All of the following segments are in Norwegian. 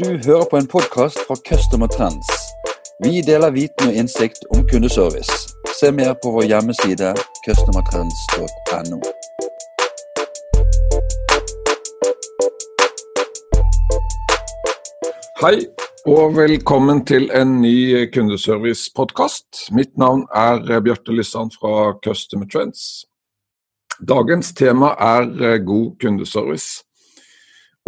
Du hører på en podkast fra Customer Trends. Vi deler viten og innsikt om kundeservice. Se mer på vår hjemmeside customertrends.no. Hei og velkommen til en ny kundeservice-podkast. Mitt navn er Bjarte Lysand fra Customer Trends. Dagens tema er god kundeservice.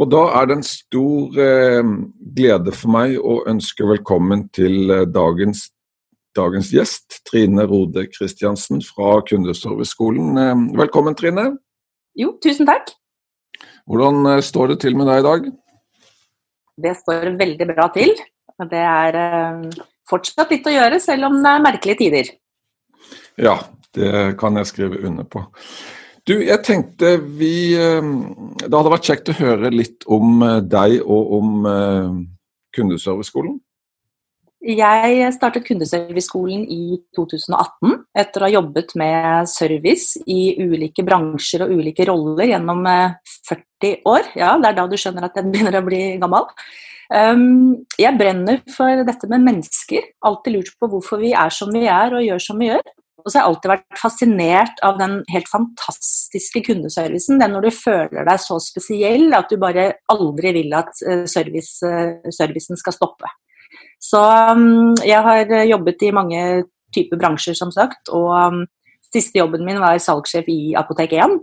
Og da er det en stor eh, glede for meg å ønske velkommen til eh, dagens, dagens, gjest, Trine Rode Kristiansen fra Kundeserviceskolen. Eh, velkommen, Trine. Jo, tusen takk. Hvordan eh, står det til med deg i dag? Det står veldig bra til. Det er eh, fortsatt litt å gjøre, selv om det er merkelige tider. Ja, det kan jeg skrive under på. Du, jeg tenkte vi eh, Det hadde vært kjekt å høre litt om eh, deg og om eh, Kundeserviceskolen. Jeg startet Kundeserviceskolen i 2018 etter å ha jobbet med service i ulike bransjer og ulike roller gjennom 40 år. Ja, det er da du skjønner at jeg begynner å bli gammel. Um, jeg brenner for dette med mennesker. Alltid lurt på hvorfor vi er som vi er og gjør som vi gjør. Og så har jeg alltid vært fascinert av den helt fantastiske kundeservicen. Den når du føler deg så spesiell at du bare aldri vil at eh, service, eh, servicen skal stoppe. Så mm, jeg har jobbet i mange typer bransjer, som sagt. Og mm, siste jobben min var salgssjef i Apotek 1.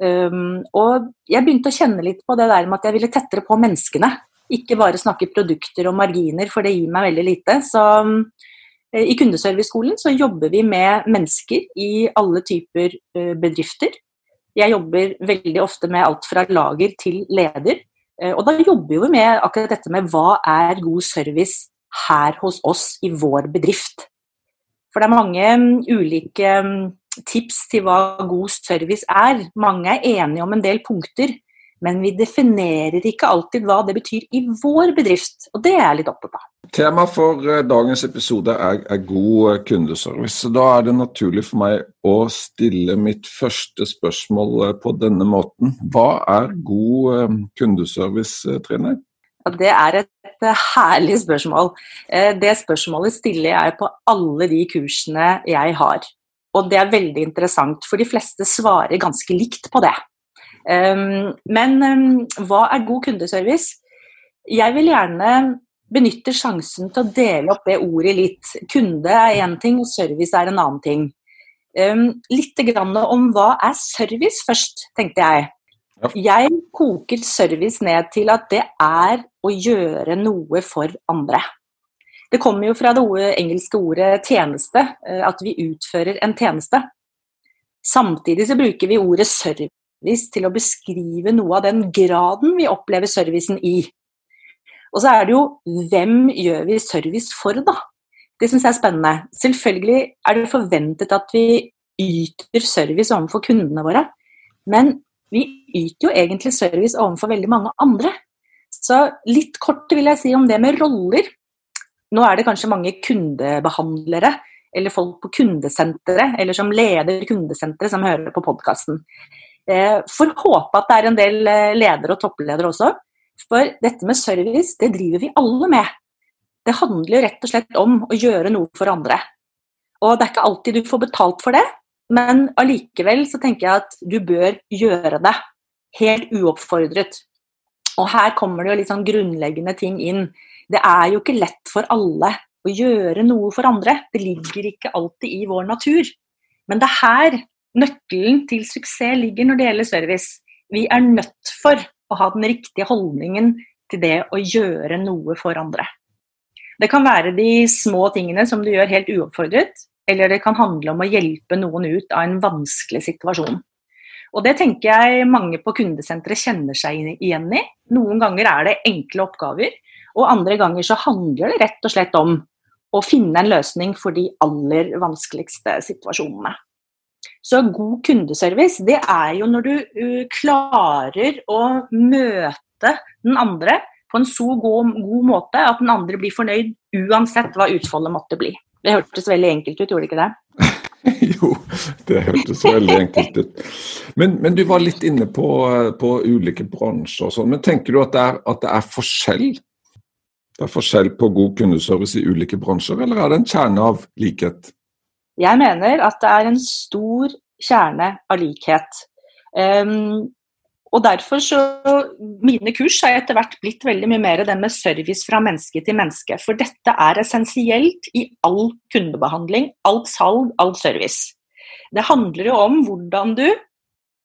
Um, og jeg begynte å kjenne litt på det der med at jeg ville tettere på menneskene. Ikke bare snakke produkter og marginer, for det gir meg veldig lite. Så mm, Eh, I Kundeserviceskolen så jobber vi med mennesker i alle typer eh, bedrifter. Jeg jobber veldig ofte med alt fra lager til leder. Eh, og da jobber vi med akkurat dette med hva er god service her hos oss i vår bedrift. For det er mange mm, ulike mm, tips til hva god service er. Mange er enige om en del punkter, men vi definerer ikke alltid hva det betyr i vår bedrift. Og det er jeg litt opptatt av. Tema for eh, dagens episode er, er, god eh, kundeservice. så Da er det naturlig for meg å stille mitt første spørsmål eh, på denne måten. Hva er god kundeservice, Trine? Ja, det er et herlig spørsmål. Det spørsmålet stiller jeg på alle de kursene jeg har. Og det er veldig interessant, for de fleste svarer ganske likt på det. Men hva er god kundeservice? Jeg vil gjerne benytte sjansen til å dele opp det ordet litt. Kunde er én ting, og service er en annen ting. Litt om hva er service først, tenkte jeg. Jeg koker service ned til at det er å gjøre noe for andre. Det kommer jo fra det engelske ordet 'tjeneste', eh, at vi utfører en tjeneste. Samtidig så bruker vi ordet service til å beskrive noe av den graden vi opplever servicen i. Og så er det jo hvem gjør vi service for, da? Det syns jeg er spennende. Selvfølgelig er det forventet at vi yter service overfor kundene våre, men vi yter jo egentlig service overfor veldig mange andre. Så litt kort vil jeg si om det med roller. Nå er det kanskje mange kundebehandlere eller folk på kundesenteret eller som leder kundesenteret som hører på podkasten. Eh, får håpe at det er en del eh, ledere og toppledere også. For dette med service, det driver vi alle med. Det handler jo rett og slett om å gjøre noe for andre. Og det er ikke alltid du får betalt for det, men allikevel så tenker jeg at du bør gjøre det. Helt uoppfordret. Og her kommer det jo litt sånn grunnleggende ting inn. Det er jo ikke lett for alle å gjøre noe for andre. Det ligger ikke alltid i vår natur. Men det er her nøkkelen til suksess ligger når det gjelder service. Vi er nødt for å ha den riktige holdningen til det å gjøre noe for andre. Det kan være de små tingene som du gjør helt uoppfordret, eller det kan handle om å hjelpe noen ut av en vanskelig situasjon. Og Det tenker jeg mange på kundesenteret kjenner seg igjen i. Noen ganger er det enkle oppgaver, og andre ganger så handler det rett og slett om å finne en løsning for de aller vanskeligste situasjonene. Så god kundeservice, det er jo når du uh, klarer å møte den andre på en så god, god, måte at den andre blir fornøyd uansett hva utfoldet måtte bli. Det hørtes veldig enkelt ut, gjorde det ikke det? Jo, det hørtes veldig enkelt ut. Men, men du var litt inne på, på ulike bransjer og sånn. Men tenker du at det, er, at det er forskjell? Det er forskjell på god kundeservice i ulike bransjer, eller er det en kjerne av likhet? Jeg mener at det er en stor kjerne av likhet. Um, og derfor så Mine kurs har etter hvert blitt veldig mye mer den med service fra menneske til menneske. For dette er essensielt i all kundebehandling, alt salg, all service. Det handler jo om hvordan du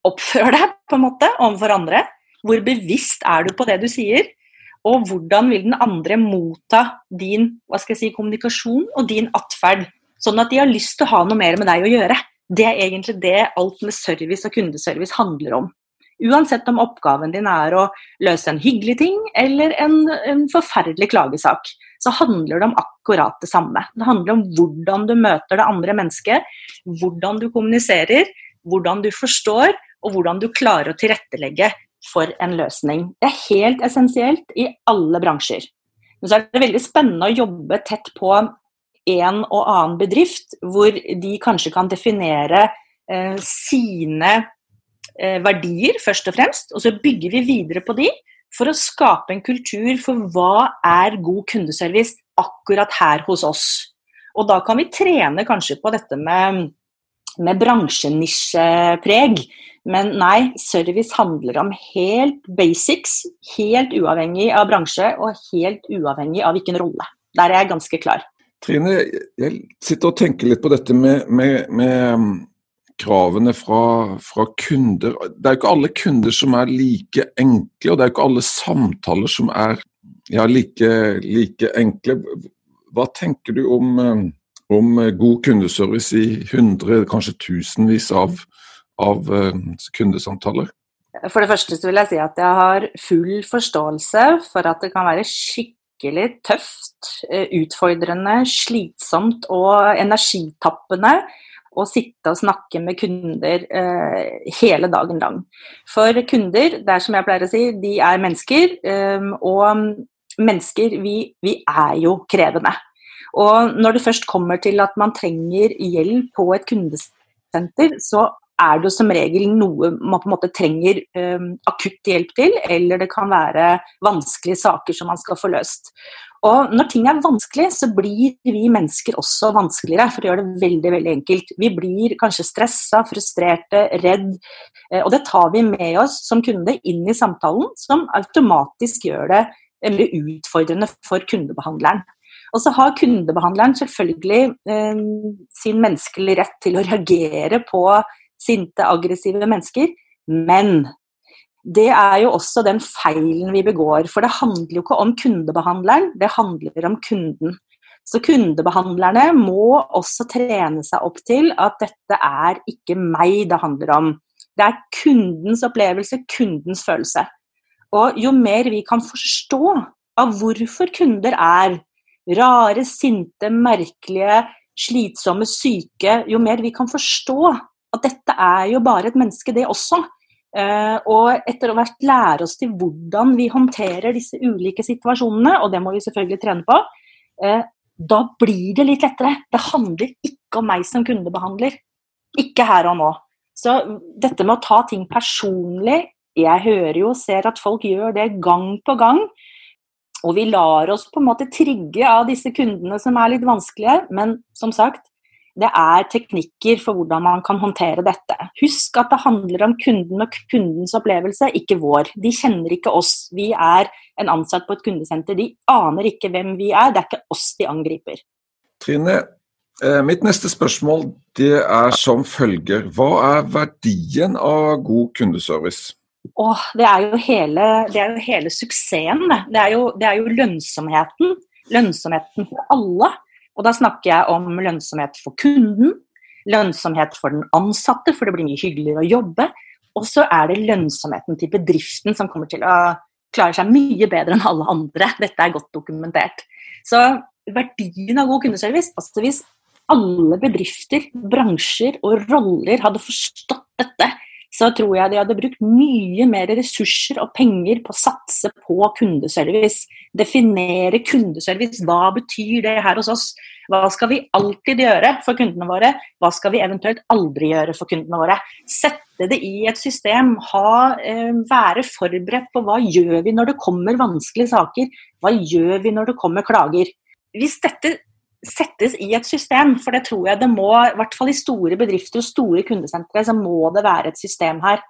oppfører deg på en måte overfor andre. Hvor bevisst er du på det du sier? Og hvordan vil den andre motta din hva skal jeg si, kommunikasjon og din atferd? Sånn at de har lyst til å ha noe mer med deg å gjøre. Det er egentlig det alt med service og kundeservice handler om. Uansett om oppgaven din er å løse en hyggelig ting eller en, en, forferdelig klagesak, så handler det om akkurat det samme. Det handler om hvordan du møter det andre mennesket, hvordan du kommuniserer, hvordan du forstår, og hvordan du klarer å tilrettelegge for en løsning. Det er helt essensielt i alle bransjer. Men så er det veldig spennende å jobbe tett på en og annen bedrift, hvor de kanskje kan definere eh, sine Eh, verdier, først og fremst, og så bygger vi videre på de for å skape en kultur for hva er god kundeservice akkurat her hos oss. Og da kan vi trene kanskje på dette med, med bransjenisjepreg. Men nei, service handler om helt basics, helt uavhengig av bransje og helt uavhengig av hvilken rolle. Der er jeg ganske klar. Trine, jeg sitter og tenker litt på dette med, med, med kravene fra, fra, kunder. Det er jo ikke alle kunder som er like enkle, og det er jo ikke alle samtaler som er ja, like, like, enkle. Hva tenker du om, eh, om, god kundeservice i hundre, kanskje tusenvis av, av eh, kundesamtaler? For det første vil jeg si at jeg har full forståelse for at det kan være skikkelig tøft, eh, utfordrende, slitsomt og energitappende å sitte og snakke med kunder eh, hele dagen lang. For kunder, det er som jeg pleier å si, de er mennesker. Eh, og mennesker, vi, vi, er jo krevende. Og når det først kommer til at man trenger hjelp på et kundesenter, så er det jo som regel noe man på en måte trenger um, akutt hjelp til, eller det kan være vanskelige saker som man skal få løst. Og når ting er vanskelig, så blir vi mennesker også vanskeligere, for å gjøre det veldig veldig enkelt. Vi blir kanskje stressa, frustrerte, redd. Eh, og det tar vi med oss som kunde inn i samtalen, som automatisk gjør det veldig utfordrende for kundebehandleren. Og så har kundebehandleren selvfølgelig eh, sin menneskelige rett til å reagere på sinte, aggressive mennesker, men det er jo også den feilen vi begår. For det handler jo ikke om kundebehandleren, det handler om kunden. Så kundebehandlerne må også trene seg opp til at dette er ikke meg det handler om. Det er kundens opplevelse, kundens følelse. Og jo mer vi kan forstå av hvorfor kunder er rare, sinte, merkelige, slitsomme, syke, jo mer vi kan forstå at dette er jo bare et menneske, det også, Uh, og etter hvert lære oss til hvordan vi håndterer disse ulike situasjonene, og det må vi selvfølgelig trene på, uh, da blir det litt lettere. Det handler ikke om meg som kundebehandler. Ikke her og nå. Så dette med å ta ting personlig Jeg hører jo og ser at folk gjør det gang på gang. Og vi lar oss på en måte trigge av disse kundene som er litt vanskelige, men som sagt, det er teknikker for hvordan man kan håndtere dette. Husk at det handler om kunden og kundens opplevelse, ikke vår. De kjenner ikke oss. Vi er en ansatt på et kundesenter. De aner ikke hvem vi er. Det er ikke oss de angriper. Trine, eh, mitt neste spørsmål det er som følger. Hva er verdien av god kundeservice? Åh, det, er jo hele, det er jo hele suksessen. Det er jo, det er jo lønnsomheten. Lønnsomheten for alle. Og da snakker jeg om lønnsomhet for kunden, lønnsomhet for den ansatte, for det blir mye hyggeligere å jobbe. Og så er det lønnsomheten til bedriften som kommer til å klare seg mye bedre enn alle andre. Dette er godt dokumentert. Så verdien av god kundeservice altså Hvis alle bedrifter, bransjer og roller hadde forstått dette så tror jeg de hadde brukt mye mer ressurser og penger på å satse på kundeservice. Definere kundeservice. Hva betyr det her hos oss? Hva skal vi alltid gjøre for kundene våre? Hva skal vi eventuelt aldri gjøre for kundene våre? Sette det i et system. Ha, eh, være forberedt på hva gjør vi når det kommer vanskelige saker? Hva gjør vi når det kommer klager? Hvis dette settes i et system, for det tror jeg det må, i hvert fall i store bedrifter og store kundesentre, så må det være et system her.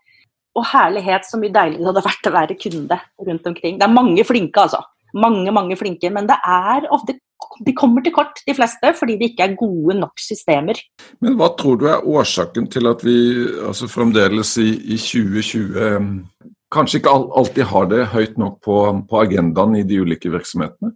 Og herlighet, så mye deiligere det hadde vært å være kunde rundt omkring. Det er mange flinke, altså. Mange, mange flinke. Men det er ofte de kommer til kort, de fleste, fordi det ikke er gode nok systemer. Men hva tror du er årsaken til at vi altså fremdeles i, i 2020 kanskje ikke alltid har det høyt nok på, på agendaen i de ulike virksomhetene?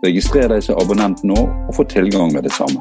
Registrer deg som abonnent nå og få tilgang med det samme.